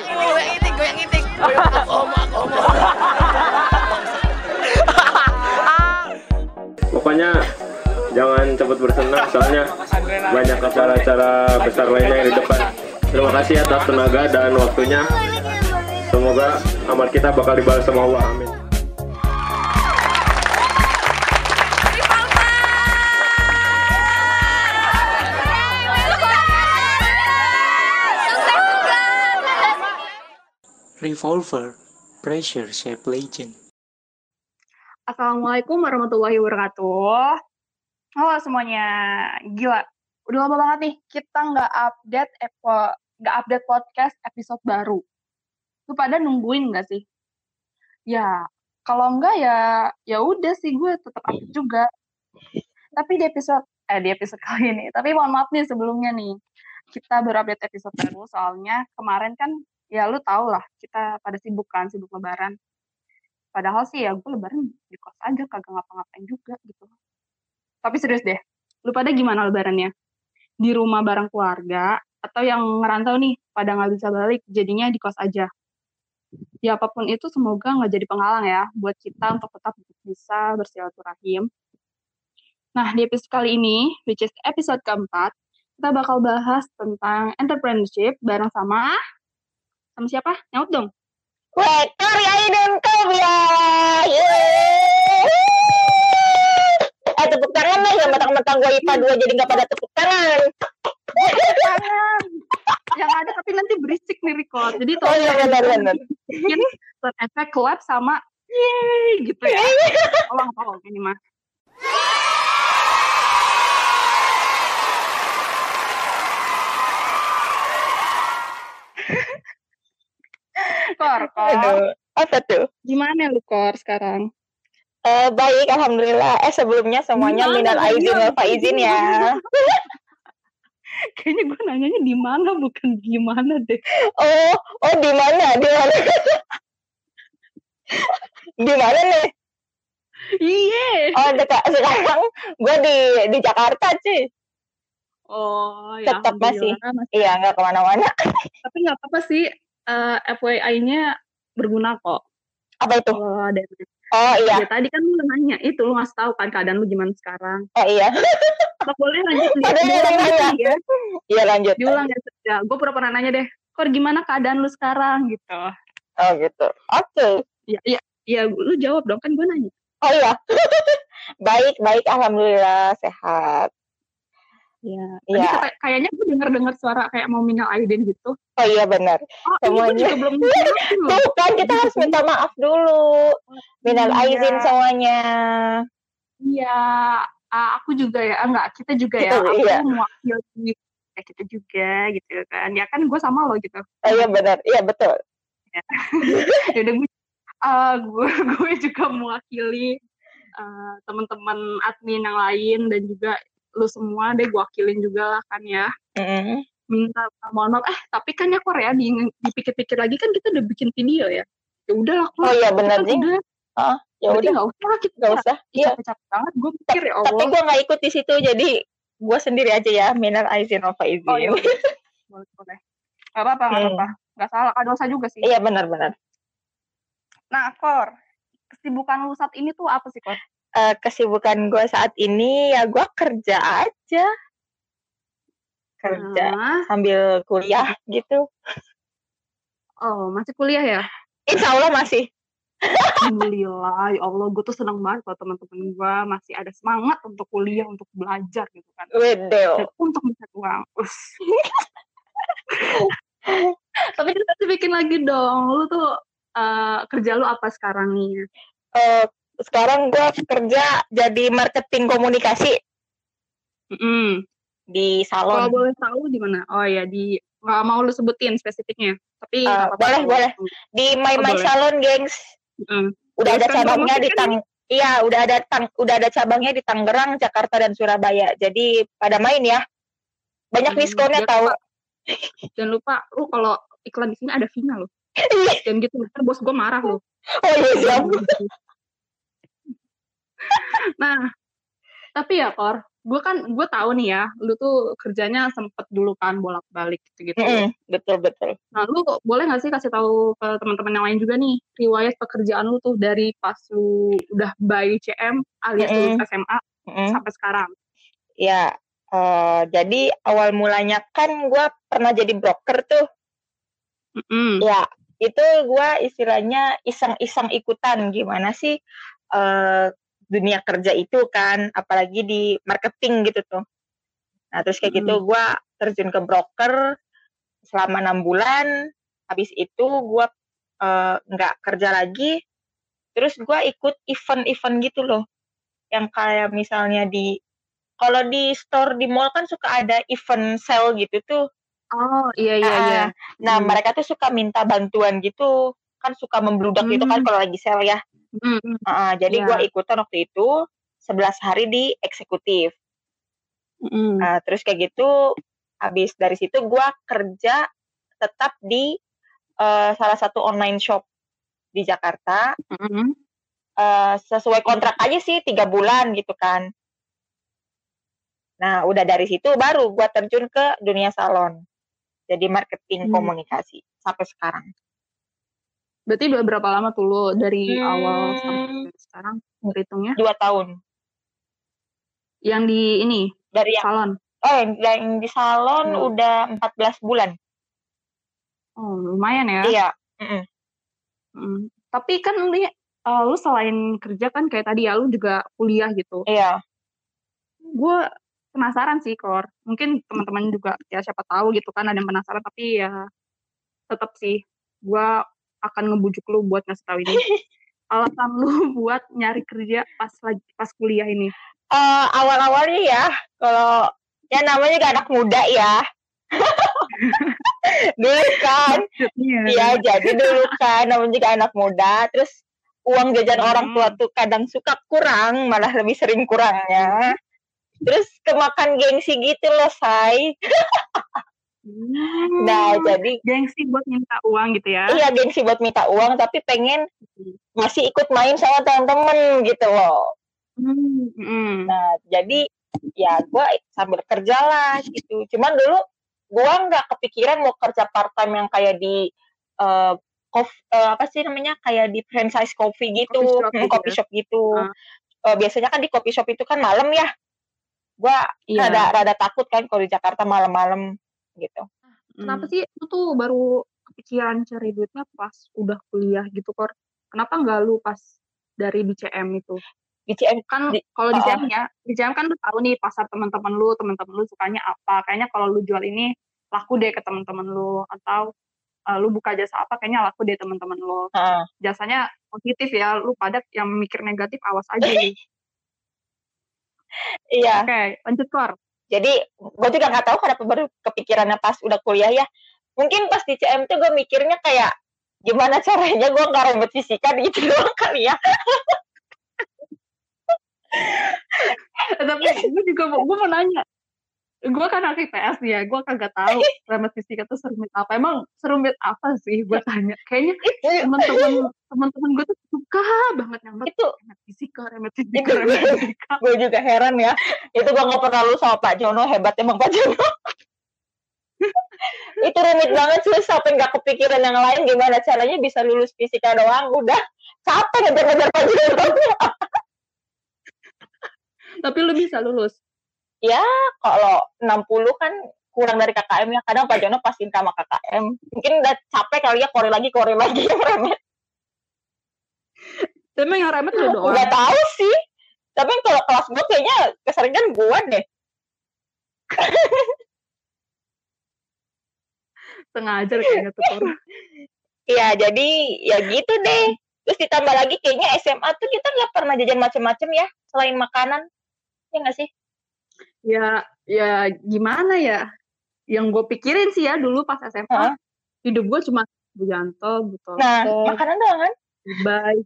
woi. Itik, itik. Pokoknya jangan cepat bersenang soalnya banyak acara-acara besar lainnya yang di depan. Terima kasih atas tenaga dan waktunya. Semoga amal kita bakal dibalas sama Allah. Amin. Revolver, Pressure Shape Legend. Assalamualaikum warahmatullahi wabarakatuh. Halo semuanya, gila. Udah lama banget nih kita nggak update nggak update podcast episode baru. Lu pada nungguin nggak sih? Ya, kalau enggak ya ya udah sih gue tetap update juga. Tapi di episode eh di episode kali ini, tapi mohon maaf nih sebelumnya nih. Kita baru update episode baru soalnya kemarin kan ya lu tau lah kita pada sibuk kan, sibuk lebaran. Padahal sih ya gue lebaran di kos aja, kagak ngapa-ngapain juga gitu. Tapi serius deh, lu pada gimana lebarannya? Di rumah bareng keluarga, atau yang ngerantau nih, pada nggak bisa balik, jadinya di kos aja. Ya apa pun itu semoga nggak jadi penghalang ya, buat kita untuk tetap bisa bersilaturahim. Nah, di episode kali ini, which is episode keempat, kita bakal bahas tentang entrepreneurship bareng sama... Sama siapa? Nyaut dong. Wektor ya dan Kobia. Eh tepuk tangan lah ya mentang-mentang gue IPA 2 jadi nggak pada tepuk tangan. Tangan. yang ada tapi nanti berisik nih record. Jadi Oh iya benar-benar. bikin sound effect clap sama yeay gitu ya. Tolong tolong ini mah. Kor, Kor. Aduh, apa tuh? Gimana lu Kor sekarang? Eh baik, alhamdulillah. Eh sebelumnya semuanya minal aizin wal faizin ya. Kayaknya gue nanyanya di mana bukan gimana deh. Oh, oh di mana? Di mana? di mana nih? Iya. Oh dekat sekarang gue di di Jakarta sih. Oh, ya Tetap masih. masih. Iya nggak ke mana-mana. Tapi nggak apa-apa sih. Eh, FYI-nya berguna kok. Apa itu? Kalau ada Oh iya, Ya, tadi kan lu nanya itu lu ngasih tahu kan keadaan lu gimana sekarang. oh iya, Apa boleh lanjut nih? Diulang lagi ya. iya lanjut. Diulang ya. ya gue pura-pura nanya deh. Kor gimana keadaan lu sekarang gitu. Oh gitu. Oke. Ya, ya, ya lu jawab dong kan gue nanya. Oh iya. baik, baik. Alhamdulillah sehat. Ya. Iya. kata- kayaknya gue denger-dengar suara kayak mau minal aidin gitu. Oh iya benar. Oh, Semuanya. juga belum. Tuh kan kita harus minta maaf dulu. Minal Iya. aizin semuanya. Iya, ah, aku juga ya, enggak kita juga ya. Aku iya. mewakili ya kita juga gitu kan. Ya kan gue sama lo gitu. Oh iya benar. Iya betul. ya udah gue gue gue juga mewakili eh, teman-teman admin yang lain dan juga lu semua deh gue wakilin juga lah kan ya Mm-mm. minta mohon maaf eh tapi kan ya Korea di, dipikir-pikir lagi kan kita udah bikin video ya ya udahlah Oh iya benar kan sih. udah Ya udah. nggak usah lah kita Gak usah. Iya. capek-capek banget gue pikir ya Tapi Allah gue nggak ikut di situ jadi gue sendiri aja ya. Minal aizin wal faizin. oh iya boleh boleh boleh nggak apa-apa nggak Hmm. apa-apa nggak salah ada dosa juga sih Iya benar-benar. nah Kor kesibukan lu saat ini tuh apa sih Kor Eh, kesibukan gue saat ini ya gue kerja aja. Kerja Nah, sambil kuliah gitu. oh masih kuliah ya Insya Allah masih. Alhamdulillah, ya Allah, gue tuh senang banget kalau teman-teman gue masih ada semangat untuk kuliah, untuk belajar gitu kan. Wedeo. Untuk mencari uang. Tapi kita bikin lagi dong, lu tuh eh, kerja lu apa sekarang nih? Eh, sekarang gue kerja jadi marketing komunikasi Mm-mm. di Kalau salon. boleh tahu di mana? Oh ya di nggak mau lu sebutin spesifiknya, tapi Eh, nggak apa-apa boleh, kalau- boleh. Di My Oh, My boleh. Salon, gengs. Mm. Udah ada Terus cabangnya di promosi kan Tang Iya, udah ada tang udah ada cabangnya di Tangerang, Jakarta dan Surabaya. Jadi pada main ya. Banyak Hmm, diskonnya jangan tahu. lupa- Jangan lupa, lu kalau iklan di sini ada fee-nya lo. Dan gitu, ntar bos gue marah lo. Oh iya, siap. Nah, tapi ya Kor, gue kan gue tahu nih ya, lu tuh kerjanya sempet dulu kan bolak-balik gitu-gitu. Mm-mm, betul betul. Nah, lu boleh nggak sih kasih tahu ke teman-teman yang lain juga nih riwayat pekerjaan lu tuh dari pas lu udah by CM alias Mm-mm. lulus SMA Mm-mm. sampai sekarang? Ya, eh, jadi awal mulanya kan gue pernah jadi broker tuh. Mm-mm. Ya, itu gue istilahnya iseng-iseng ikutan gimana sih eh, dunia kerja itu kan, apalagi di marketing gitu tuh. Nah, terus kayak gitu gue terjun ke broker selama enam bulan. Habis itu gue eh, nggak kerja lagi. Terus gue ikut event-event gitu loh, yang kayak misalnya di kalau di store di mall kan suka ada event sale gitu tuh. Oh iya iya Ah, iya. Nah, Hmm. mereka tuh suka minta bantuan gitu. Kan suka membludak gitu kan Hmm. kalau lagi sale ya. Hmm, hmm. Ah, jadi Iya. gua ikutan waktu itu 11 hari di eksekutif. Hmm. Nah, terus kayak gitu habis dari situ gua kerja tetap di eh, salah satu online shop di Jakarta. Hmm. Eh, sesuai kontrak aja sih tiga bulan gitu kan. Nah, udah dari situ baru gua terjun ke dunia salon. Jadi marketing Hmm. komunikasi sampai sekarang. Berarti udah berapa lama tuh lo dari Hmm. awal sampai sekarang ngitungnya? Dua tahun. Yang di ini Dari yang salon. Oh, yang, yang di salon Hmm. udah 14 bulan. Oh lumayan ya. Iya. Mm-mm. Hmm. Tapi kan lu, eh, lu selain kerja kan kayak tadi ya lu juga kuliah gitu. Iya. Gue penasaran sih Kor. Mungkin teman-teman juga ya siapa tahu gitu kan ada yang penasaran tapi ya tetap sih gue akan ngebujuk lu buat ngasih tahu ini. Alasan lu buat nyari kerja pas lagi pas kuliah ini. Eh, awal-awalnya ya, kalau ya namanya juga anak muda ya. dulu kan, iya jadi dulu kan namanya juga anak muda. Terus uang jajan Hmm. orang tua tuh kadang suka kurang, malah lebih sering kurangnya. Terus kemakan gengsi gitu loh, say. Hmm. Nah, jadi gengsi buat minta uang gitu ya. iya gengsi buat minta uang, tapi pengen masih ikut main sama teman-teman gitu loh. Hmm, hmm. Nah, jadi ya gue sambil kerja lah gitu. Cuman dulu gue nggak kepikiran mau kerja part time yang kayak di eh kof- eh, apa sih namanya kayak di franchise coffee gitu, Coffee shop Hmm, gitu coffee ya? shop gitu. Ah. Eh, biasanya kan di coffee shop itu kan malam ya. Gue Iya. rada rada takut kan kalau di Jakarta malam-malam gitu. Kenapa sih lu tuh baru kepikiran cari duitnya pas udah kuliah gitu Kor? Kenapa nggak lu pas dari di CM itu? Di CM Kan Di- kalau di oh. CM ya, di CM kan lu tahu nih pasar teman-teman lu, teman-teman lu sukanya apa. Kayaknya kalau lu jual ini laku deh ke teman-teman lu atau eh, lu buka jasa apa kayaknya laku deh teman-teman lu. Heeh. Jasanya positif ya, lu pada yang mikir negatif awas aja nih. iya. Oke, lanjut Kor. Jadi gue juga nggak tahu kenapa baru kepikirannya pas udah kuliah ya. Mungkin pas di CM tuh gue mikirnya kayak gimana caranya gue nggak ribet fisika gitu doang kali ya. Eh, tapi gue juga gue mau nanya gue kan anak IPS nih ya gue kagak tahu remet fisika tuh serumit apa. Emang serumit apa sih gue tanya? Kayaknya itu teman-teman teman-teman gue tuh suka banget nyambat itu. remet fisika remet fisika Itu- remet fisika. gue juga heran ya. Itu gue nggak pernah lu sama Pak Jono hebat emang Pak Jono. itu rumit banget susah sampai nggak kepikiran yang lain gimana caranya bisa lulus fisika doang. Udah capek ngejar-ngejar Pak Jono. tapi lu bisa lulus Kalau 60 kan kurang dari KKM ya kadang Pak Jono pasin sama KKM mungkin udah capek kali ya kori lagi kori lagi remet tapi yang remet lu doang Udah tahu sih. Tapi kalau kelas gue kayaknya keseringan gue deh. sengaja kayaknya tuh. Iya, jadi ya gitu deh. Terus ditambah lagi kayaknya SMA tuh kita nggak pernah jajan macem-macem ya selain makanan. Ya nggak sih? Ya ya gimana ya yang gue pikirin sih ya dulu pas SMA Heeh. hidup gue cuma Bujanto, Butol, Nah, makanan doang kan? Bye.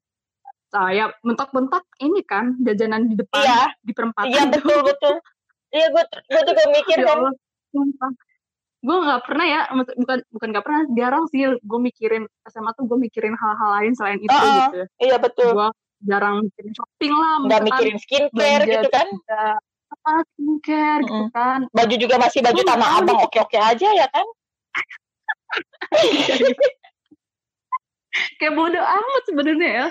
Saya mentok-mentok ini kan jajanan di depan Iya, di perempatan. iya betul betul. Iya gue gue juga mikir ya kan. Allah. Gue nggak pernah ya, bukan bukan nggak pernah, jarang sih gue mikirin SMA tuh gue mikirin hal-hal lain selain itu Heeh. gitu. Iya betul. Gue jarang mikirin shopping lah, Nggak mikirin skincare belanja gitu kan? Apa skincare gitu kan. Baju juga masih baju nggak tanah abang oke oke aja ya kan? Kayak bodoh amat sebenarnya ya.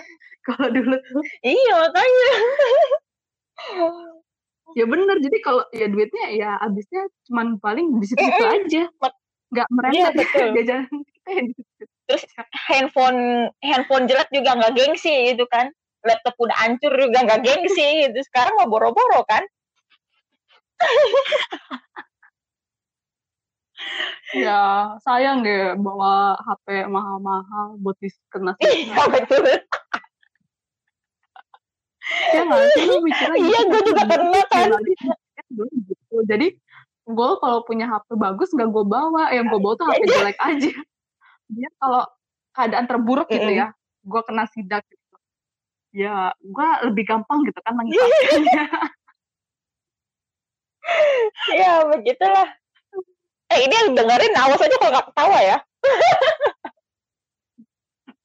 Kalau dulu. Tuh iya makanya. Ya bener jadi kalau ya duitnya ya habisnya cuman paling di situ situ Mm-mm. aja. Nggak Iya, merembet betul. jajanan kita yang situ handphone handphone jelek juga nggak gengsi gitu kan. Laptop udah hancur juga nggak gengsi gitu. Sekarang mau boro-boro kan ya sayang deh bawa HP mahal-mahal buat dikena iya betul ya nggak sih lu mikirnya Iya, gitu gua juga kan? pernah kan. Ya, jadi, dulu gitu. jadi gue kalau punya HP bagus nggak gue bawa. Yang gue bawa tuh HP jelek aja. Dia kalau keadaan terburuk gitu ya gue kena sidak gitu. Ya gue lebih gampang gitu kan mengikhlaskannya ya begitulah. Eh ini yang dengerin awas aja kalau nggak ketawa ya.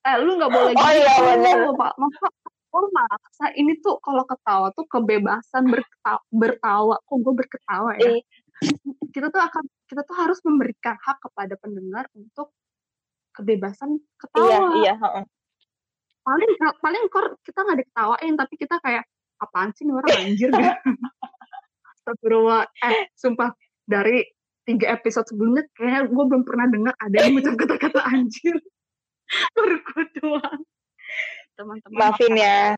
Eh lu nggak boleh Oh, gitu iya, bener. pak masa oh maksa ini tuh kalau ketawa tuh kebebasan berketawa, bertawa. Kok gue berketawa ya? Eh. kita tuh akan kita tuh harus memberikan hak kepada pendengar untuk kebebasan ketawa. Iya iya heeh. paling paling kor kita nggak diketawain tapi kita kayak apaan sih ini orang anjir? Gitu Astagfirullah. Eh sumpah. Dari tiga episode sebelumnya kayak gue belum pernah dengar ada yang ngucap kata-kata anjir baru gue doang. Teman-teman maafin ya.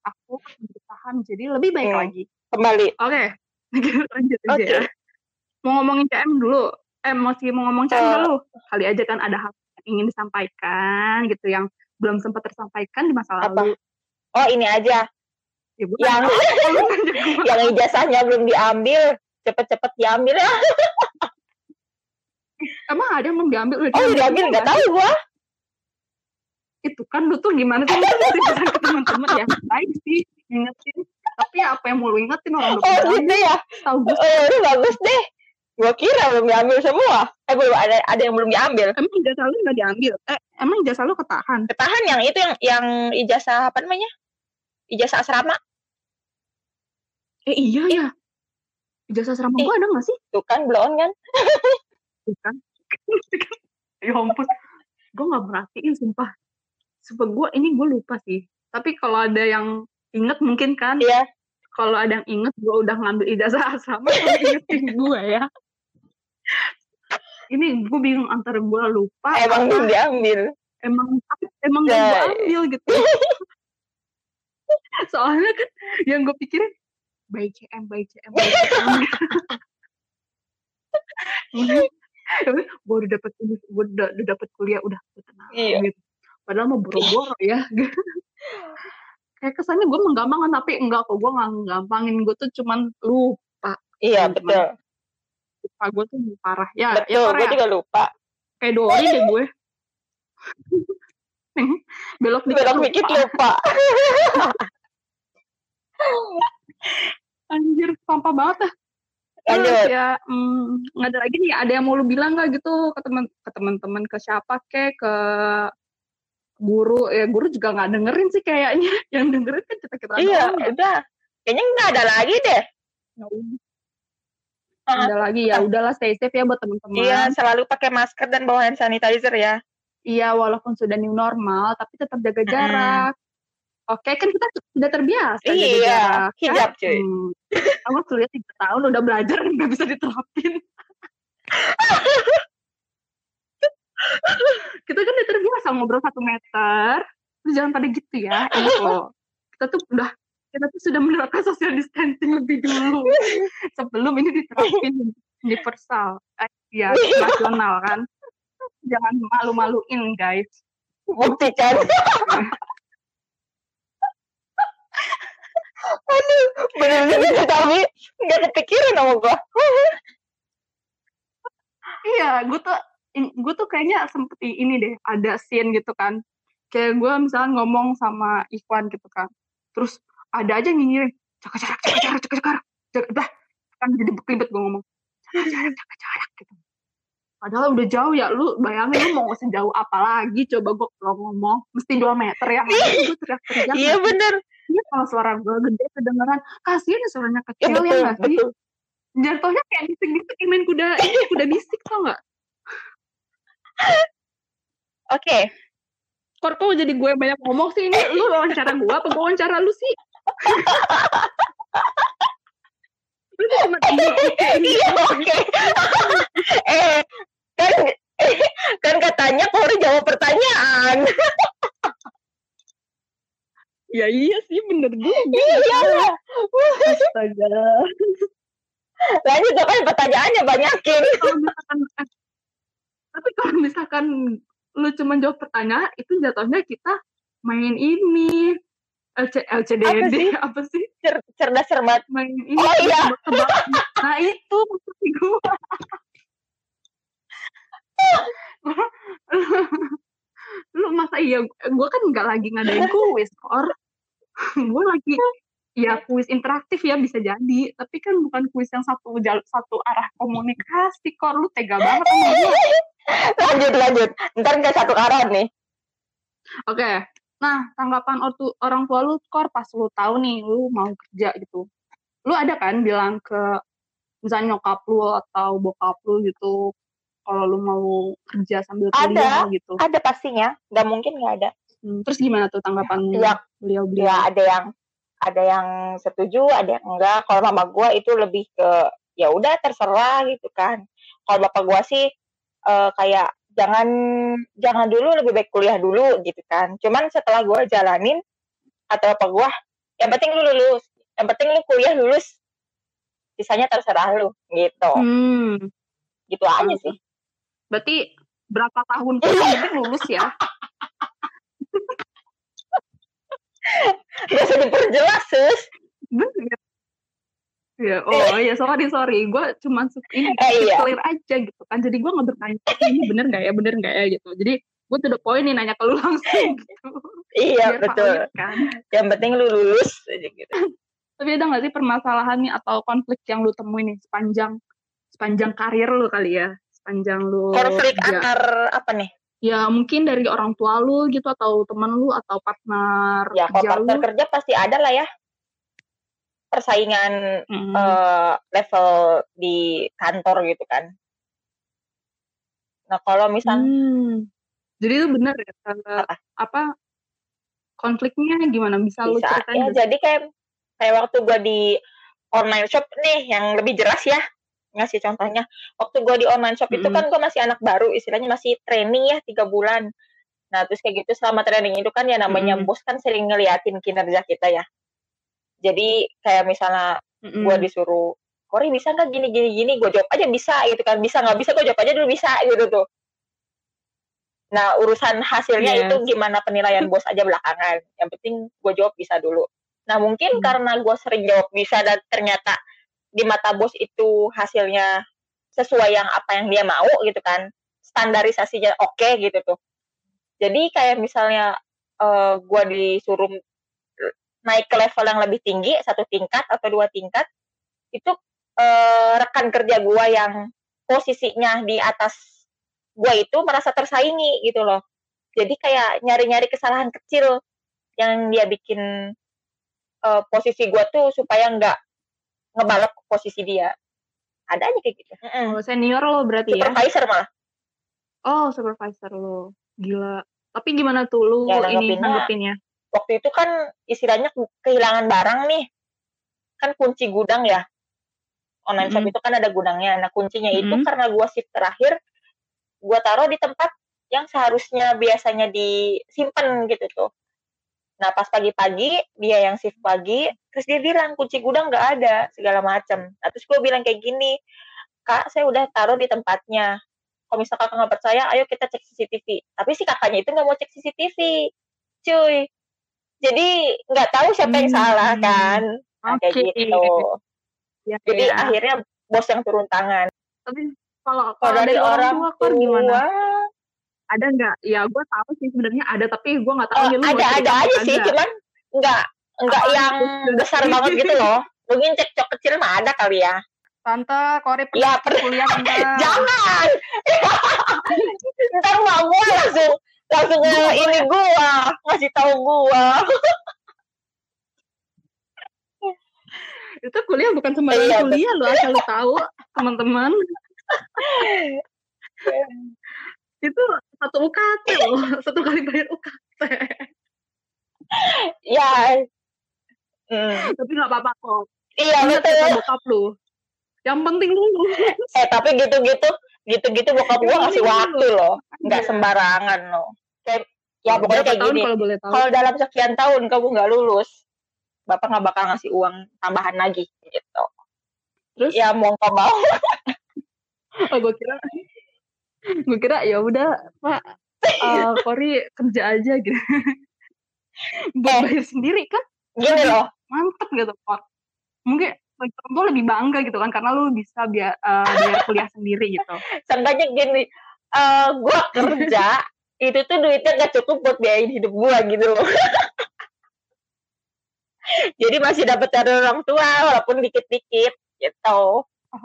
Aku bertahan jadi lebih baik Hmm. lagi. Kembali. Oke. Kita lanjut aja. Oke. ya. mau ngomongin CM dulu. Eh masih mau ngomong CM Eh. dulu? Kali aja kan ada hal yang ingin disampaikan gitu yang belum sempat tersampaikan di masa Apa? lalu oh ini aja ya, yang yang ijazahnya belum diambil cepet-cepet diambil ya. Emang ada yang belum diambil? Udah oh diambil nggak tahu gua. Itu kan lu tuh gimana sih? Lu tuh ke teman-teman ya? Baik sih ingetin tapi apa yang mau lu ingetin orang udah oh gitu ya? Tahu gue oh ya udah bagus deh. Gua kira belum diambil semua. Eh belum ada ada yang belum diambil. Emang ijazah lu nggak diambil? Eh emang ijazah lu ketahan? Ketahan yang itu yang yang ijazah apa namanya? Ijazah asrama eh iya ya. Ijazah asrama Eh. gua ada nggak sih? Tuh kan belum kan? Bukan ya ampun. Gue nggak merhatiin sumpah. Sumpah gue ini gue lupa sih. Tapi kalau ada yang inget mungkin kan. Iya. Kalau ada yang inget gue udah ngambil ijazah asrama gue ingetin gue ya. Ini gue bingung antara gue lupa emang belum diambil. Emang emang gak gue Ya. ambil gitu. Soalnya kan yang gue pikirin by CM by CM by CM udah dapet ini udah, udah dapet kuliah udah tenang Iya. gitu. Padahal mau boro-boro ya. Kayak kesannya gue menggampangkan tapi enggak kok gue nggak gampangin. Gue tuh cuman lupa. Iya Teman-teman. betul. lupa gue tuh parah. Ya ya betul parah gue ya. juga lupa. Kayak doi deh gue. Belok dikit belok lupa. dikit lupa anjir sampah banget dah. Terus ya mm, nggak ada lagi nih ada yang mau lu bilang nggak gitu ke teman ke teman-teman ke siapa kek ke guru? Ya guru juga nggak dengerin sih kayaknya. Yang dengerin kan kita kita iya udah. Kayaknya nggak ada lagi deh. Ah. ada lagi ya udahlah stay safe ya buat teman-teman iya selalu pakai masker dan bawa hand sanitizer ya. Iya, walaupun sudah new normal tapi tetap jaga jarak oke kan kita sudah terbiasa iya jarak kan? hijab cuy Hmm. Kamu kuliah tiga tahun udah belajar nggak bisa diterapin. kita kan udah terbiasa ngobrol satu meter. Lu jangan pada gitu ya. Loh. Kita tuh udah kita tuh sudah menerapkan social distancing lebih dulu sebelum ini diterapin universal, eh, ya nasional kan. Jangan malu-maluin guys. buktikan aduh bener-bener tapi nggak kepikiran sama gua Iya, gue tuh gue tuh kayaknya sempet i- ini deh ada scene gitu kan. Kayak gue misalnya ngomong sama Ikhwan gitu kan. Terus ada aja jarak, jaga jarak, jaga jarak. Jaga, dah, kan jadi beklibet gue ngomong. Jarak, jaga jarak gitu. Padahal udah jauh ya, lu bayangin lu mau sejauh apa lagi? Coba gue kalau ngomong. Mesti 2 meter ya, gue teriak-teriak. iya bener. Iya kalau suara gue gede kedengeran. Kasihan ya suaranya Ya, kecil ya betul, nggak sih? jatuhnya kayak bisik-bisik kayak main kuda ini kuda bisik tau nggak? Oke, kok kok jadi gue banyak ngomong sih ini? Lu wawancara gue apa wawancara lu sih? Lu tuh cuma iya oke. Iya oke. eh, kan kan katanya Kori jawab pertanyaan. ya iya sih bener juga iya lah. astaga Lanjut kan pertanyaannya banyakin. kalau misalkan eh, tapi kalau misalkan lu cuma jawab pertanyaan itu jatuhnya kita main ini LC, LCDD apa sih? Cer- cerdas cermat. main ini Oh, iya. nah itu maksud gue lu masa iya gue kan nggak lagi ngadain kuis or gue lagi ya kuis interaktif ya bisa jadi. Tapi kan bukan kuis yang satu jalur satu arah komunikasi kor. Lu tega banget sama gue lanjut lanjut. Ntar nggak satu arah nih. oke. Nah tanggapan ortu, orang tua lu kor pas lu tahu nih lu mau kerja gitu. Lu ada kan bilang ke misalnya nyokap lu atau bokap lu gitu kalau lu mau kerja sambil kuliah gitu Ada pastinya. Nggak mungkin nggak ada. Hmm, terus gimana tuh tanggapan Ya, beliau-beliau ya ada yang ada yang setuju, ada yang enggak. Kalau mama gua itu lebih ke ya udah terserah gitu kan. Kalau bapak gua sih eh, kayak jangan jangan dulu lebih baik kuliah dulu gitu kan. Cuman setelah gua jalanin kata bapak gua, yang penting lu lulus, yang penting lu kuliah lulus, sisanya terserah lu gitu. Hmm, Gitu aja sih. Berarti berapa tahun penting lulus ya? Gak usah diperjelas, sus. Bener. Ya, oh iya sorry sorry, gue cuma ini Eh, iya. clear aja gitu kan. Jadi gue nggak bertanya ini bener nggak ya, bener nggak ya gitu. Jadi gue tuh the point nih nanya ke lu langsung gitu. Iya, Biar betul. valid kan. Yang penting lu lulus aja gitu. Tapi ada nggak sih permasalahan nih atau konflik yang lu temuin nih sepanjang sepanjang karir lu kali ya, sepanjang lu Konflik kerja? antar apa nih? ya mungkin dari orang tua lu gitu atau teman lu atau partner Ya, kalau kerja partner lu. kerja pasti ada lah ya. Persaingan Mm. eh, level di kantor gitu kan. Nah, kalau misal Hmm. Jadi itu benar ya eh, Apa? apa konfliknya gimana bisa, lu bisa ceritain ya jadi kayak kayak waktu gua di online shop nih yang lebih jelas ya ngasih contohnya waktu gua di online shop itu kan gua masih anak baru istilahnya masih training ya tiga bulan. Nah terus kayak gitu selama training itu kan ya namanya Mm-mm. bos kan sering ngeliatin kinerja kita ya. Jadi kayak misalnya gua disuruh Kori bisa nggak gini gini gini? Gue jawab aja bisa gitu kan. Bisa nggak bisa? Gue jawab aja dulu bisa gitu tuh. Nah urusan hasilnya Yes. itu gimana penilaian bos aja belakangan. Yang penting gue jawab bisa dulu. Nah mungkin Hmm. karena gue sering jawab bisa dan ternyata di mata bos itu hasilnya sesuai yang apa yang dia mau gitu kan standarisasinya oke gitu tuh jadi kayak misalnya eh gue disuruh naik ke level yang lebih tinggi satu tingkat atau dua tingkat itu eh, rekan kerja gua yang posisinya di atas gua itu merasa tersaingi gitu loh. Jadi kayak nyari-nyari kesalahan kecil yang dia bikin eh, posisi gua tuh supaya nggak ngebalap ke posisi dia. Ada aja kayak gitu. Oh, senior lo berarti ya? Supervisor malah. Oh, supervisor lo. Gila. Tapi gimana tuh lu Ya, ini nanggepinnya-? Waktu itu kan istilahnya kehilangan barang nih. Kan kunci gudang ya. Online shop Mm-mm. itu kan ada gudangnya. Nah, kuncinya itu Mm-mm. karena gua shift terakhir gua taruh di tempat yang seharusnya biasanya disimpan gitu tuh. Nah, pas pagi-pagi dia yang shift pagi, terus dia bilang kunci gudang nggak ada segala macam. Nah, terus gue bilang kayak gini, kak saya udah taruh di tempatnya. Kalau misalkan kakak nggak percaya, ayo kita cek CCTV. Tapi si kakaknya itu nggak mau cek CCTV, cuy. Jadi nggak tahu siapa yang Hmm. salah kan. Nah, kayak Oke. gitu. Ya, Jadi ya. akhirnya bos yang turun tangan. Tapi kalau Kalau dari orang tua kan gimana? Ada nggak? Ya gue tahu sih sebenarnya ada, tapi gue nggak tahu oh, nih lu mau ada ada apa aja sih, cuman nggak nggak yang itu? besar banget gitu loh. Mungkin cekcok kecil mah ada kali ya. Tante, Kori Ya, per- kuliah tante. Jangan. Ntar mau gue langsung langsung nge- ini gua ngasih tahu gua. itu kuliah bukan sembarang Iya, kuliah lo asal lu tahu teman-teman itu satu UKT loh. Satu kali bayar UKT ya. Hmm, tapi nggak apa-apa kok. Iya ingat betul. bokap lu. Yang penting dulu eh tapi gitu-gitu gitu-gitu bokap gua ngasih penting waktu loh. Nggak Iya. sembarangan loh. Kayak ya pokoknya kayak tahun gini. kalau boleh tahu? Kalau dalam sekian tahun kamu nggak lulus bapak nggak bakal ngasih uang tambahan lagi gitu. Terus? Ya mau nggak mau. Oh gue kira gue kira ya udah pak eh, Kori kerja aja gitu. Buat Eh. bayar sendiri kan? Gini loh. mantep gitu kok mungkin gue lebih bangga gitu kan karena lu bisa biar bayar kuliah sendiri gitu. Seenggaknya gini eh gua kerja itu tuh duitnya nggak cukup buat biayain hidup gua gitu loh. Jadi masih dapat dari orang tua walaupun dikit-dikit gitu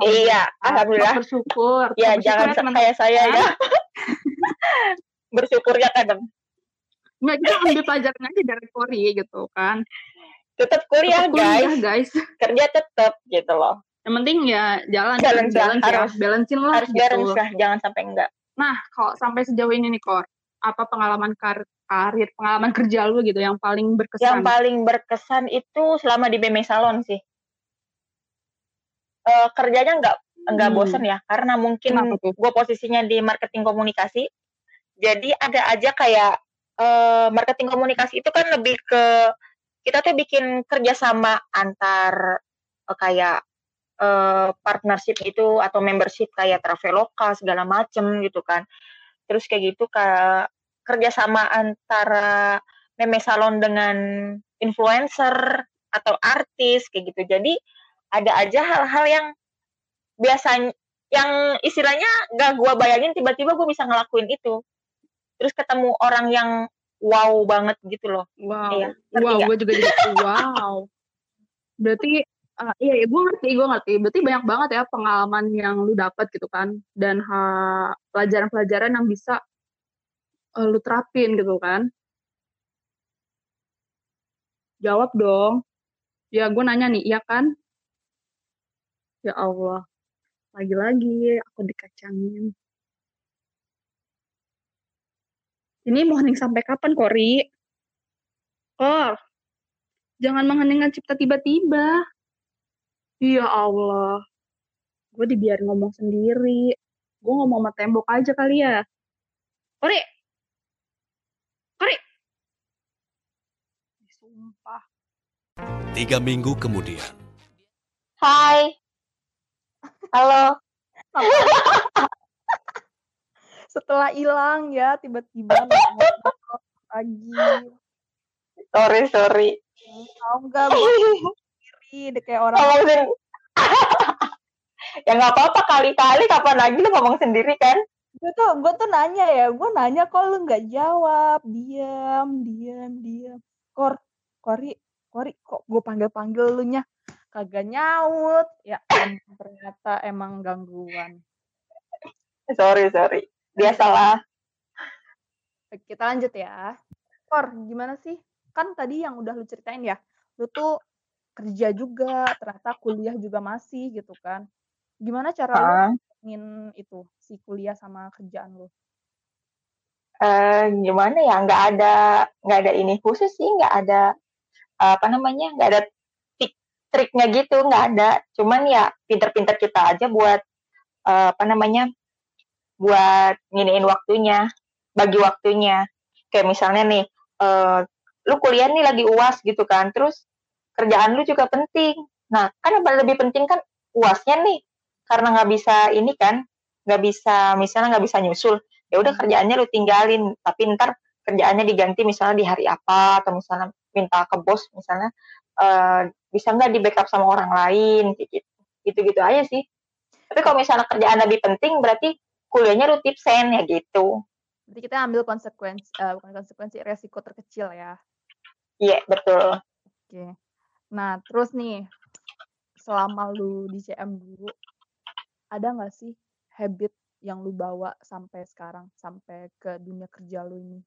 iya alhamdulillah. bersyukur. Ya Bersyukur jangan ya, kayak saya ya. bersyukurnya kadang nggak kita ambil pelajaran aja dari Kori gitu kan. Tetap kuliah Tetap kuliah, guys. guys. Kerja tetap gitu loh. Yang penting ya jalan Balance lah, balance ya harus- balancein lah harus gitu. balance lah jangan sampai enggak. Nah kalau sampai sejauh ini nih Kor apa pengalaman kar karir pengalaman kerja lu gitu yang paling yang berkesan paling berkesan itu selama di BM Salon sih Eh kerjanya nggak nggak Hmm. bosen ya karena mungkin gue posisinya di marketing komunikasi. Jadi ada aja kayak eh marketing komunikasi itu kan lebih ke kita tuh bikin kerjasama antar eh, kayak eh partnership itu atau membership kayak Traveloka segala macem gitu kan. Terus kayak gitu kayak kerjasama antara meme salon dengan influencer atau artis kayak gitu. Jadi ada aja hal-hal yang biasanya yang istilahnya gak gua bayangin tiba-tiba gue bisa ngelakuin itu. Terus ketemu orang yang wow banget gitu loh. Wow. Iya, wow gue juga jadi wow. Berarti ah, iya, iya gue ngerti gue ngerti. Berarti banyak banget ya pengalaman yang lu dapat gitu kan dan ha- pelajaran-pelajaran yang bisa eh, lu terapin gitu kan. Jawab dong. Ya gue nanya nih iya kan ya Allah lagi-lagi aku dikacangin. Ini mau hening sampai kapan Kori? Kor jangan mengheningkan cipta tiba-tiba. Ya Allah gue dibiarin ngomong sendiri. Gue ngomong sama tembok aja kali ya. Kori! Kori! Sumpah. Tiga minggu kemudian, hai halo. Setelah hilang ya tiba-tiba ngomong lagi. Sorry sorry. Tahu nggak sendiri kayak orang ngomong sendiri ya nggak apa-apa kali-kali kapan lagi lu ngomong sendiri kan? Gue tuh gue tuh nanya ya gue nanya kok lu nggak jawab? Diam diam diam. Kor kori kori kok gue panggil panggil lu nya kagak nyaut. Ya ternyata emang gangguan. Sorry sorry. Biasalah. Kita lanjut ya. Kor gimana sih? Kan tadi yang udah lu ceritain ya lu tuh kerja juga ternyata kuliah juga masih gitu kan. Gimana cara lu Ah, ngin itu si kuliah sama kerjaan lu? Eh, gimana ya? Nggak ada nggak ada ini khusus sih nggak ada apa namanya? Nggak ada triknya gitu nggak ada. Cuman ya pinter-pinter kita aja buat eh, apa namanya buat nginiin waktunya bagi waktunya. Kayak misalnya nih eh, lu kuliah nih lagi uas gitu kan terus kerjaan lu juga penting. Nah kan lebih penting kan uasnya nih. Karena nggak bisa ini kan nggak bisa misalnya nggak bisa nyusul ya udah kerjaannya lu tinggalin. Tapi ntar kerjaannya diganti misalnya di hari apa atau misalnya minta ke bos misalnya eh, bisa nggak di backup sama orang lain gitu gitu gitu aja sih tapi kalau misalnya kerjaan lebih penting berarti kuliahnya lu tipsen ya gitu Berarti kita ambil konsekuensi, eh, bukan konsekuensi, resiko terkecil ya. iya betul Oke. Nah, terus nih, selama lu di CM dulu, ada nggak sih habit yang lu bawa sampai sekarang, sampai ke dunia kerja lu ini?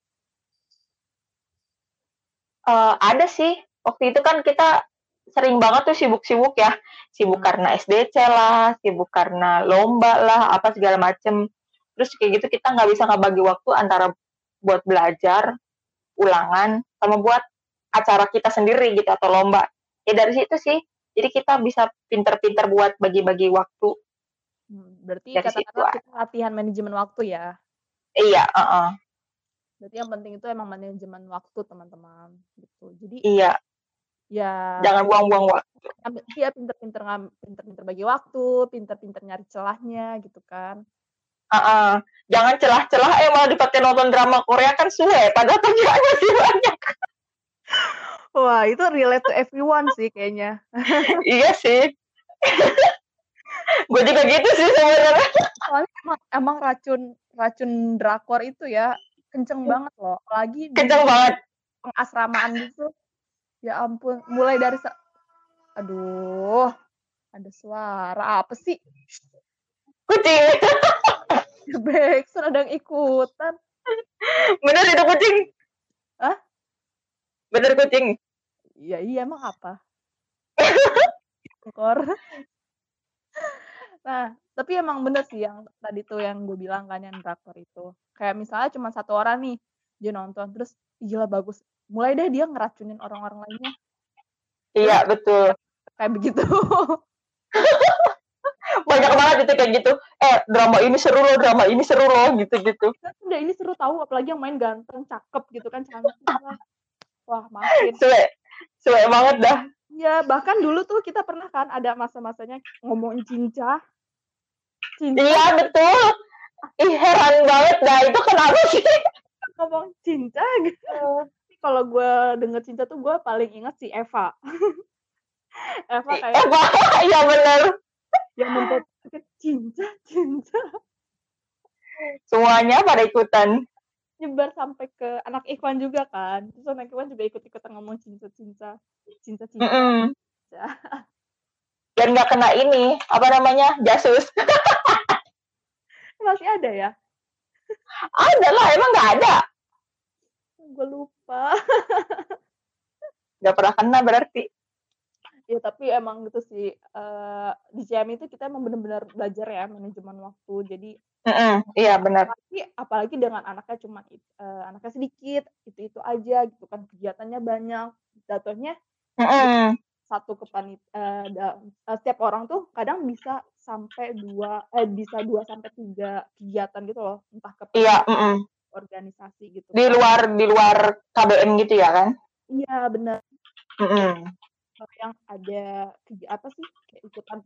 Eh, ada sih waktu itu kan kita sering banget tuh sibuk-sibuk ya sibuk Hmm. karena SDC lah sibuk karena lomba lah apa segala macem terus kayak gitu kita nggak bisa ngebagi waktu antara buat belajar ulangan sama buat acara kita sendiri gitu atau lomba ya dari situ sih jadi kita bisa pinter-pinter buat bagi-bagi waktu Hmm, berarti Dari situ katakanlah kita latihan manajemen waktu ya. iya uh-uh. Berarti yang penting itu emang manajemen waktu teman-teman gitu. Jadi iya ya jangan buang-buang waktu dia pinter-pinter ngam- pinter-pinter bagi waktu, pinter-pinter nyari celahnya gitu kan. Uh-uh. Jangan celah-celah eh malah dipakai nonton drama Korea kan suwe padahal kerjaan masih banyak. Wah, itu relate to everyone sih kayaknya. iya sih. Gue juga gitu sih sebenarnya. Soalnya emang, emang racun racun drakor itu ya kenceng banget loh. Di Kenceng banget. pengasramaan gitu. Ya ampun, mulai dari sa- aduh, ada suara apa sih? Kucing. Backsound ada yang ikutan. Bener itu kucing. Hah? Bener kucing. Iya, iya emang apa? Kor. Nah, tapi emang bener sih yang tadi tuh yang gue bilang kan yang drakor itu. Kayak misalnya cuma satu orang nih, dia nonton terus "Ih, gila bagus. Mulai deh dia ngeracunin orang-orang lainnya. Iya betul. Kayak begitu. Banyak banget itu kayak gitu. Eh drama ini seru loh, drama ini seru loh gitu-gitu. Kan udah ini seru tahu apalagi yang main ganteng, cakep gitu kan, cantik lah. Wah, makin. Suwe. Suwe banget dah. Ya, bahkan dulu tuh kita pernah kan ada masa-masanya ngomongin cinca. Cinca, Iya betul. Ih heran banget dah itu kenapa sih? ngomong cinta gitu. Kalau gue denger cinta tuh gue paling ingat si Eva. Eva Eh kayak Pak, iya bener. yang membuat cinta, cinta. Semuanya pada ikutan. Nyebar sampai ke anak Ikhwan juga kan. Terus anak Ikhwan juga ikut-ikutan ngomong cinta, cinta. Cinta, cinta. Mm-mm. Biar nggak kena ini, apa namanya, jasus. Masih ada ya? Ada lah, emang nggak ada. Gue lupa. Nggak pernah kena berarti. Ya tapi emang gitu sih eh di CM itu kita emang bener-bener belajar ya manajemen waktu. Jadi Mm-mm, Iya benar. apalagi apalagi dengan anaknya cuma eh, anaknya sedikit itu itu aja gitu kan kegiatannya banyak jatuhnya Mm-mm. satu kepanit da- eh, setiap orang tuh kadang bisa sampai dua eh bisa dua sampai tiga kegiatan gitu loh entah ke Iya, mm-mm. Organisasi gitu di luar di luar KBM gitu ya kan? iya benar Mm-mm. Kalau yang ada apa sih kayak ikutan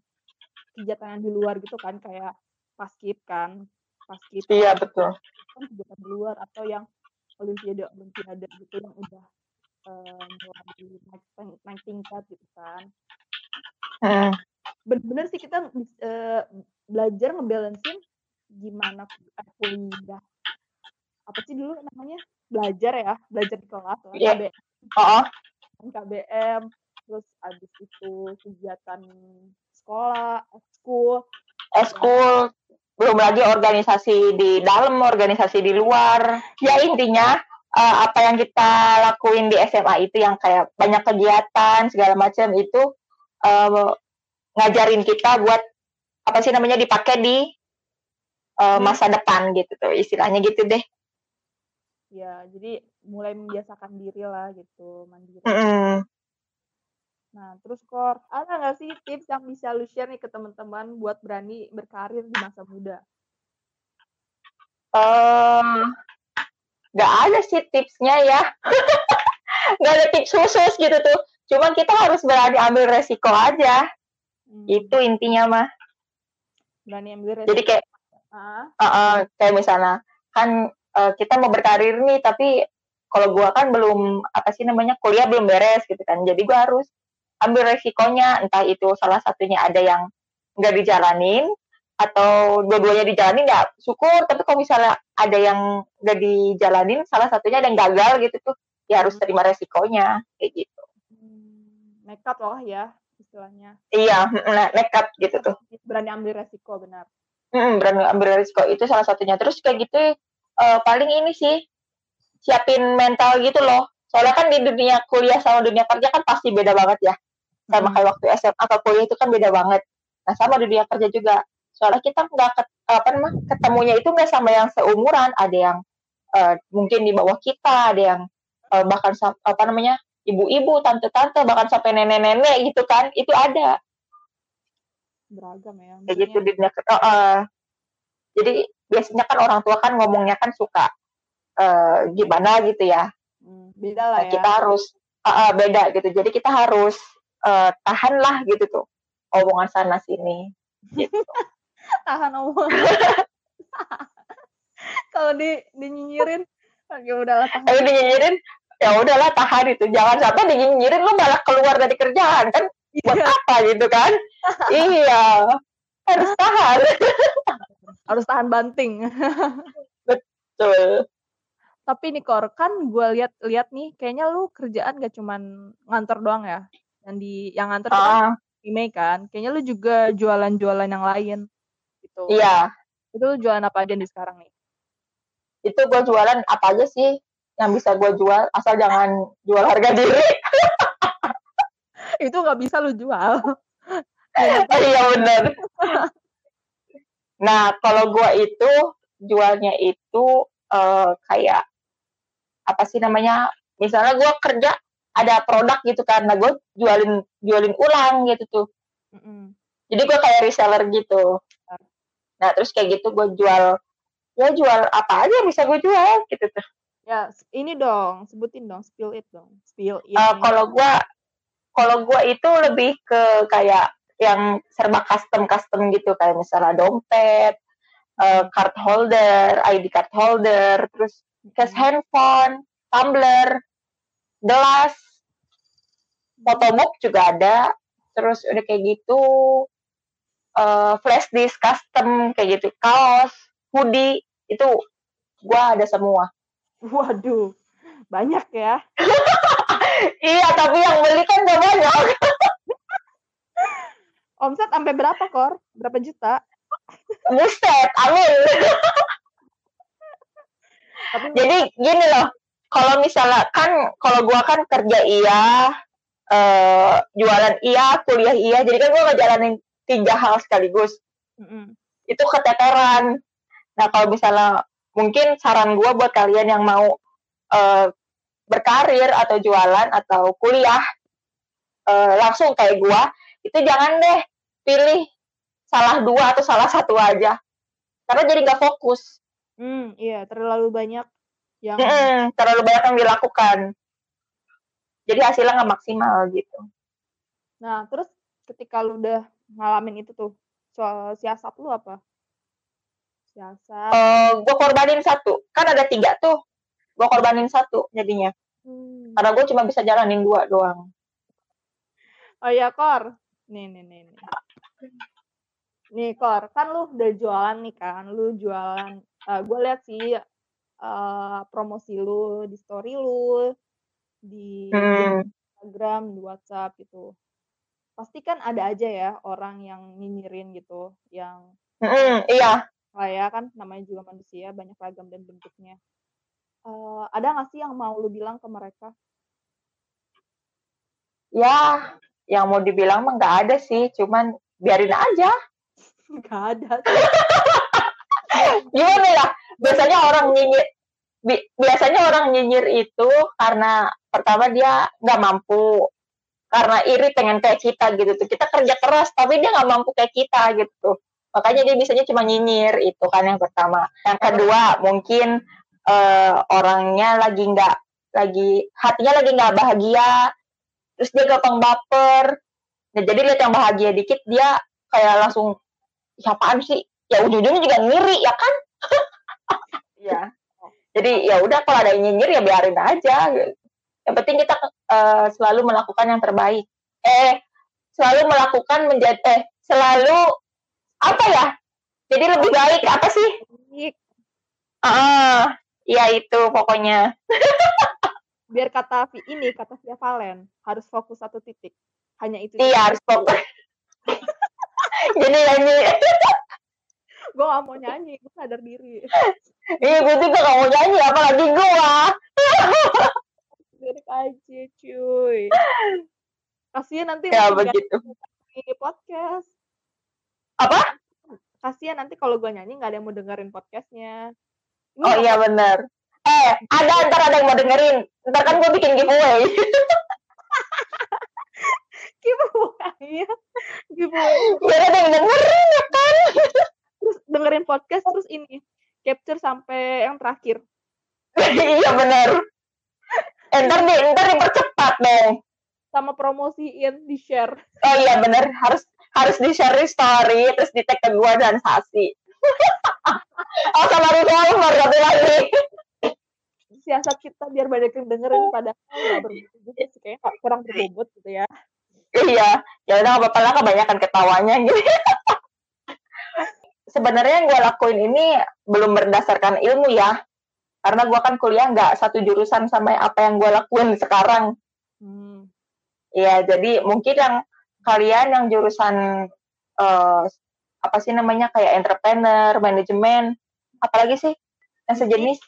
kegiatan yang di luar gitu kan kayak paskib kan paskib Iya betul. kan kegiatan di luar atau yang olimpiade olimpiade gitu yang udah eh, mulai naik, naik tingkat gitu kan Mm. bener-bener sih kita eh, belajar ngebalancein gimana eh, kuliah apa sih dulu namanya belajar ya belajar di kelas Iya. KBM, Oh, KBM terus abis itu kegiatan sekolah school eskul, belum lagi organisasi di dalam, organisasi di luar. Ya intinya eh, apa yang kita lakuin di SMA itu yang kayak banyak kegiatan segala macam itu eh, ngajarin kita buat apa sih namanya dipakai di eh, masa depan gitu tuh istilahnya gitu deh. Ya jadi mulai membiasakan diri lah gitu mandiri Mm-mm. nah terus kor ada nggak sih tips yang bisa lu share nih ke teman-teman buat berani berkarir di masa muda Eh, nggak ada sih tipsnya ya. nggak ada tips khusus gitu tuh. Cuman kita harus berani ambil resiko aja. Hmm, Itu intinya mah. berani ambil resiko Jadi kayak ah, uh, uh, kayak misalnya kan uh, kita mau berkarir nih tapi kalau gua kan belum apa sih namanya kuliah belum beres gitu kan. Jadi gua harus ambil resikonya entah itu salah satunya ada yang nggak dijalanin atau dua-duanya dijalanin ya syukur. Tapi kalau misalnya ada yang nggak dijalanin salah satunya ada yang gagal gitu tuh ya harus terima resikonya kayak gitu. Hmm, nekat loh ya istilahnya. Iya nekat gitu tuh. Berani ambil resiko benar. Mm, berani ambil resiko. Itu salah satunya. Terus kayak gitu eh, paling ini sih siapin mental gitu loh. Soalnya kan di dunia kuliah sama dunia kerja kan pasti beda banget ya. Sama Hmm. kayak waktu SMA ke kuliah itu kan beda banget. Nah sama di dunia kerja juga. Soalnya kita nggak ket- apa namanya ketemunya itu nggak sama yang seumuran. Ada yang eh, mungkin di bawah kita ada yang eh, bahkan apa namanya ibu-ibu tante-tante bahkan sampai nenek-nenek gitu kan. Itu ada. Beragam ya kayak gitu di dunia. Oh, eh. Jadi biasanya kan orang tua kan ngomongnya kan suka eh, gimana gitu ya Hmm, beda lah Nah, ya kita harus uh, uh, beda gitu. Jadi kita harus uh, tahan lah gitu tuh omongan sana sini. Gitu. tahan omongan kalau di dinyinyirin ya udahlah tahan Tapi dinyinyirin ya udahlah tahan itu. Jangan sampai dinyinyirin lu malah keluar dari kerjaan kan buat Iya, apa gitu kan? iya. Harus tahan. Harus tahan banting Betul. tapi nih kor kan gue lihat lihat nih kayaknya lu kerjaan gak cuman ngantor doang ya yang di yang ngantor itu kan email kan kayaknya lu juga jualan-jualan yang lain gitu iya. itu lu jualan apa aja nih sekarang nih Itu gue jualan apa aja sih yang bisa gue jual asal jangan jual harga diri. itu nggak bisa lu jual Oh iya bener. Nah kalau gua itu jualnya itu eh, kayak apa sih namanya? Misalnya gua kerja ada produk gitu kan, nah gue jualin jualin ulang gitu tuh. Mm-mm. Jadi gua kayak reseller gitu. Nah terus kayak gitu gue jual ya jual apa aja bisa gue jual gitu tuh. ya ini dong sebutin dong spill it dong spill it Eh, nih. kalau gua kalau gua itu lebih ke kayak yang serba custom custom gitu kayak misalnya dompet, eh, card holder, ID card holder, terus case Mm-mm. handphone, tumbler, gelas, photobook juga ada. Terus udah kayak gitu eh, flash disk custom kayak gitu, kaos, hoodie itu gua ada semua. waduh banyak ya iya, tapi yang beli kan gak banyak. Omset sampai berapa kor berapa juta Buset, amin. Jadi gini loh, kalau misalnya kan kalau gua kan kerja iya, eh jualan iya, kuliah iya, jadi kan gua ngejalanin tiga hal sekaligus. Mm-mm. Itu keteteran. Nah, kalau misalnya mungkin saran gua buat kalian yang mau eh, berkarir atau jualan atau kuliah eh, langsung kayak gua, itu jangan deh pilih salah dua atau salah satu aja. Karena jadi nggak fokus. Hmm, iya terlalu banyak yang Mm-mm, terlalu banyak yang dilakukan. Jadi hasilnya nggak maksimal gitu. Nah, terus ketika lu udah ngalamin itu tuh, soal siasat lu apa? Siasat. Eh gue korbanin satu, kan ada tiga tuh. Gue korbanin satu jadinya. Hmm. Karena gue cuma bisa jalanin dua doang. Oh iya, Kor. Nih, nih, nih, nih. Nih, Kor, kan lu udah jualan nih kan. Lu jualan, gue lihat sih eh, promosi lu di story lu, di Hmm. Instagram, di WhatsApp gitu. Pasti kan ada aja ya orang yang nyinyirin gitu, yang Mm-mm, iya. lah ya kan namanya juga manusia banyak ragam dan bentuknya. Eh, ada nggak sih yang mau lu bilang ke mereka? Ya, yang mau dibilang mah nggak ada sih. Cuman biarin aja. Gak ada. Gimana ya? Biasanya orang nyinyir, bi- biasanya orang nyinyir itu karena pertama dia nggak mampu. Karena iri pengen kayak kita gitu tuh. Kita kerja keras tapi dia nggak mampu kayak kita gitu. Makanya dia bisanya cuma nyinyir itu kan yang pertama. Yang kedua mungkin eh, orangnya lagi nggak lagi hatinya lagi nggak bahagia. Terus dia gampang baper. Nah, jadi lihat yang bahagia dikit dia kayak langsung siapaan sih? Ya ujung-ujungnya juga ngiri ya kan? Iya. Jadi ya udah kalau ada yang nyinyir ya biarin aja. Yang penting kita eh, selalu melakukan yang terbaik. Eh, selalu melakukan menjadi eh selalu apa ya? Jadi lebih baik apa sih? Ih, Ah, ya itu pokoknya. biar kata Vi- ini kata Via Valen harus fokus satu titik hanya itu Iya harus fokus. Jadi nyanyi. gue gak mau nyanyi gue sadar diri Iya, gue juga gak mau nyanyi, apalagi gua. lirik aja cuy Kasihan nanti Ya begitu. di podcast. Apa? Kasihan nanti kalau gue nyanyi nggak ada yang mau dengerin podcastnya. Ini Oh iya bener. Eh, ada ntar ada yang mau dengerin. Ntar kan gue bikin giveaway. giveaway ya? Giveaway. Ada yang dengerin ya kan. Terus dengerin podcast terus ini capture sampai yang terakhir. iya bener. Eh, ntar, di, ntar dipercepat dong. Sama promosiin di share. Oh iya bener. Harus harus di share di story terus di tag ke gue dan Sasi. oh sama revolver satu lagi. Siasat kita biar banyak yang dengerin padahal nggak berbobot juga sih kayak nggak- kurang berbobot gitu ya. Iya, ya udah apa-apa lah kebanyakan ketawanya gitu. Sebenarnya yang gue lakuin ini belum berdasarkan ilmu ya, karena gue kan kuliah nggak satu jurusan sama apa yang gue lakuin sekarang. Hmm. Iya, jadi mungkin yang kalian yang jurusan eh, apa sih namanya kayak entrepreneur, manajemen, apalagi sih yang sejenis?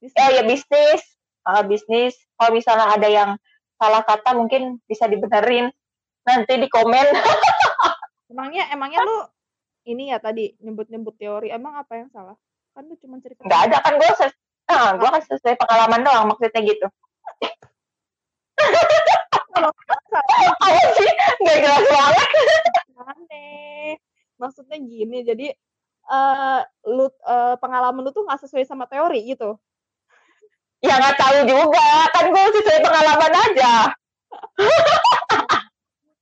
Bisnis. Eh ya bisnis, Ah, bisnis. Kalau misalnya ada yang salah kata mungkin bisa dibenerin nanti di komen. Emangnya emangnya lu ini ya tadi nyebut-nyebut teori emang apa yang salah? Kan lu cuma cerita. nggak ada kan gue ses ah, gue kan sesuai pengalaman doang maksudnya gitu Kalau salah apa sih nggak jelas banget aneh. Maksudnya gini, jadi eh lu eh, pengalaman lu tuh nggak sesuai sama teori gitu. Ya nggak tahu juga kan gue sesuai pengalaman aja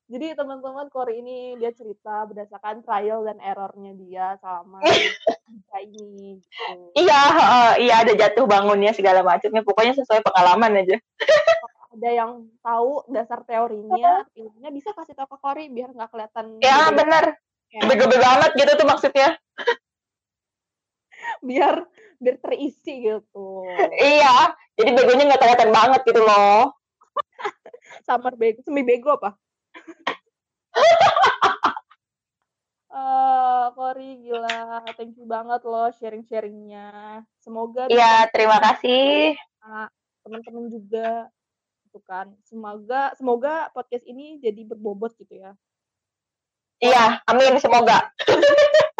Jadi teman-teman Kori ini dia cerita berdasarkan trial dan errornya dia selama kerja ini. Gitu. iya eh, iya ada jatuh bangunnya segala macamnya pokoknya sesuai pengalaman aja Ada yang tahu dasar teorinya, ilmunya bisa kasih tahu ke Kori biar nggak kelihatan. ya ya. bego-bego amat gitu tuh maksudnya biar biar terisi gitu. iya jadi begonya nggak kelihatan banget gitu loh Summer bego, semi bego apa? Eh, Kori gila, thank you banget loh sharing-sharingnya. Semoga iya terima kasih teman-teman juga, gitu kan. Semoga semoga podcast ini jadi berbobot gitu ya. iya amin semoga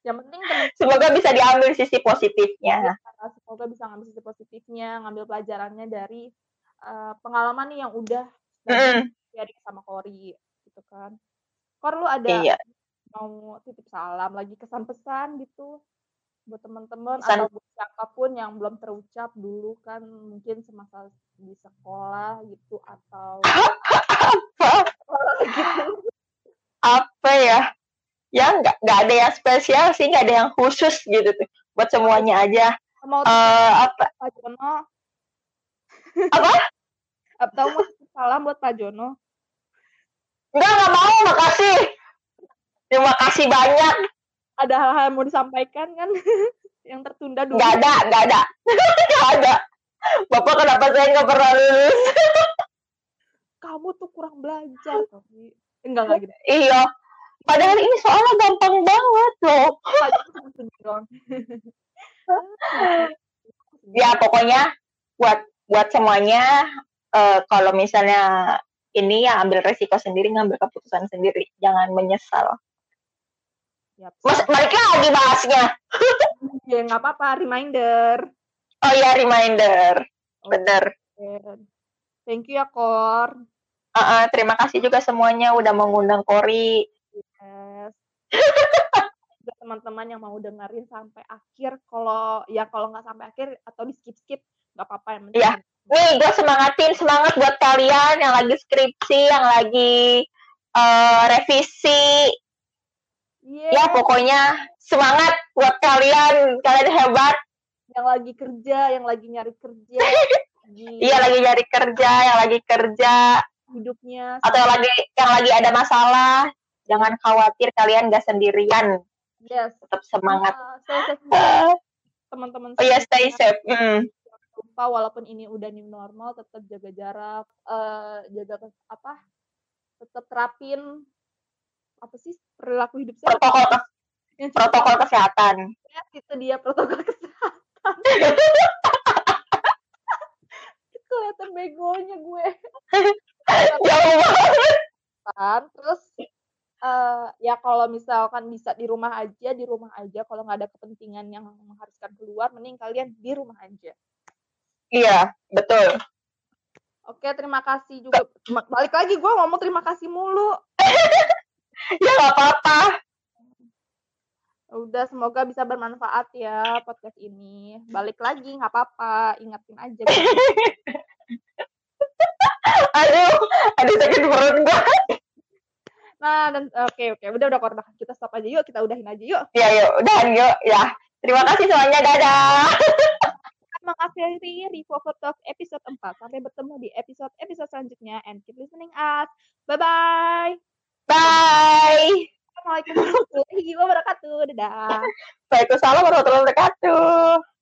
Yang penting teman semoga bisa diambil sisi positifnya semoga bisa ngambil sisi positifnya, ngambil pelajarannya dari eh, pengalaman nih yang udah dari sama Kori, gitu kan. Kor lu ada iya mau titip salam lagi kesan pesan gitu buat teman-teman atau buat siapa pun yang belum terucap dulu kan mungkin semasa di sekolah gitu atau gitu. apa ya ya nggak nggak ada yang spesial sih nggak ada yang khusus gitu tuh. Buat semuanya aja. Mau eh apa? Pak Jono. Apa? Atau mau salam buat Pak Jono? Nggak nggak mau makasih. Terima kasih banyak. Ada hal-hal yang mau disampaikan kan? Yang tertunda dulu. Nggak ada nggak ada. Nggak ada. Bapak kenapa saya nggak pernah lulus? Kamu tuh kurang belajar tapi enggak enggak gitu. Iya padahal ini soalnya gampang banget loh. Ya pokoknya buat buat semuanya eh, kalau misalnya ini ya ambil resiko sendiri ngambil keputusan sendiri. Jangan menyesal. Yap. Mas, balik lagi bahasnya. Ya nggak apa-apa reminder. Oh ya reminder. Bener. thank you ya Kor. Uh, uh, terima kasih juga semuanya udah mengundang Kori. Buat teman-teman yang mau dengerin sampai akhir, kalau ya kalau nggak sampai akhir atau di skip skip nggak apa-apa yang penting. Iya. Nih, gue semangatin semangat buat kalian yang lagi skripsi, yang lagi uh, revisi. Iya. Ya pokoknya semangat buat kalian, kalian hebat. Yang lagi kerja, yang lagi nyari kerja, Iya lagi nyari kerja, yang lagi kerja, hidupnya atau yang lagi yang lagi ada masalah. Jangan khawatir, kalian gak sendirian. yes. Tetap semangat. Uh, teman-teman. oh ya stay safe. Mm. Lupa walaupun ini udah new normal, tetap jaga jarak, eh, jaga apa? Tetap terapin apa sih perilaku hidup sehat. Protokol Yang protokol kesehatan. sehat itu dia protokol kesehatan. kelihatan begonya gue Jauh banget. kan terus eh ya kalau misalkan bisa di rumah aja di rumah aja. Kalau nggak ada kepentingan yang mengharuskan keluar mending kalian di rumah aja. Iya, betul. oke terima kasih juga. Balik lagi gue ngomong terima kasih mulu. Ya nggak apa-apa. udah semoga bisa bermanfaat ya podcast ini. Balik lagi nggak apa-apa. Ingatin aja. Aduh, aduh sakit perut gua. nah dan oke oke. Udah udah korban. Kita stop aja. Yuk kita udahin aja. Yuk. Ya yuk, udah yuk. Ya, terima kasih semuanya. Dadah. mengakhiri Revolver Talk episode 4 sampai bertemu di episode episode selanjutnya. And keep listening us. Bye bye Bye. Assalamualaikum warahmatullahi wabarakatuh. Dadah. Waalaikumsalam warahmatullahi wabarakatuh.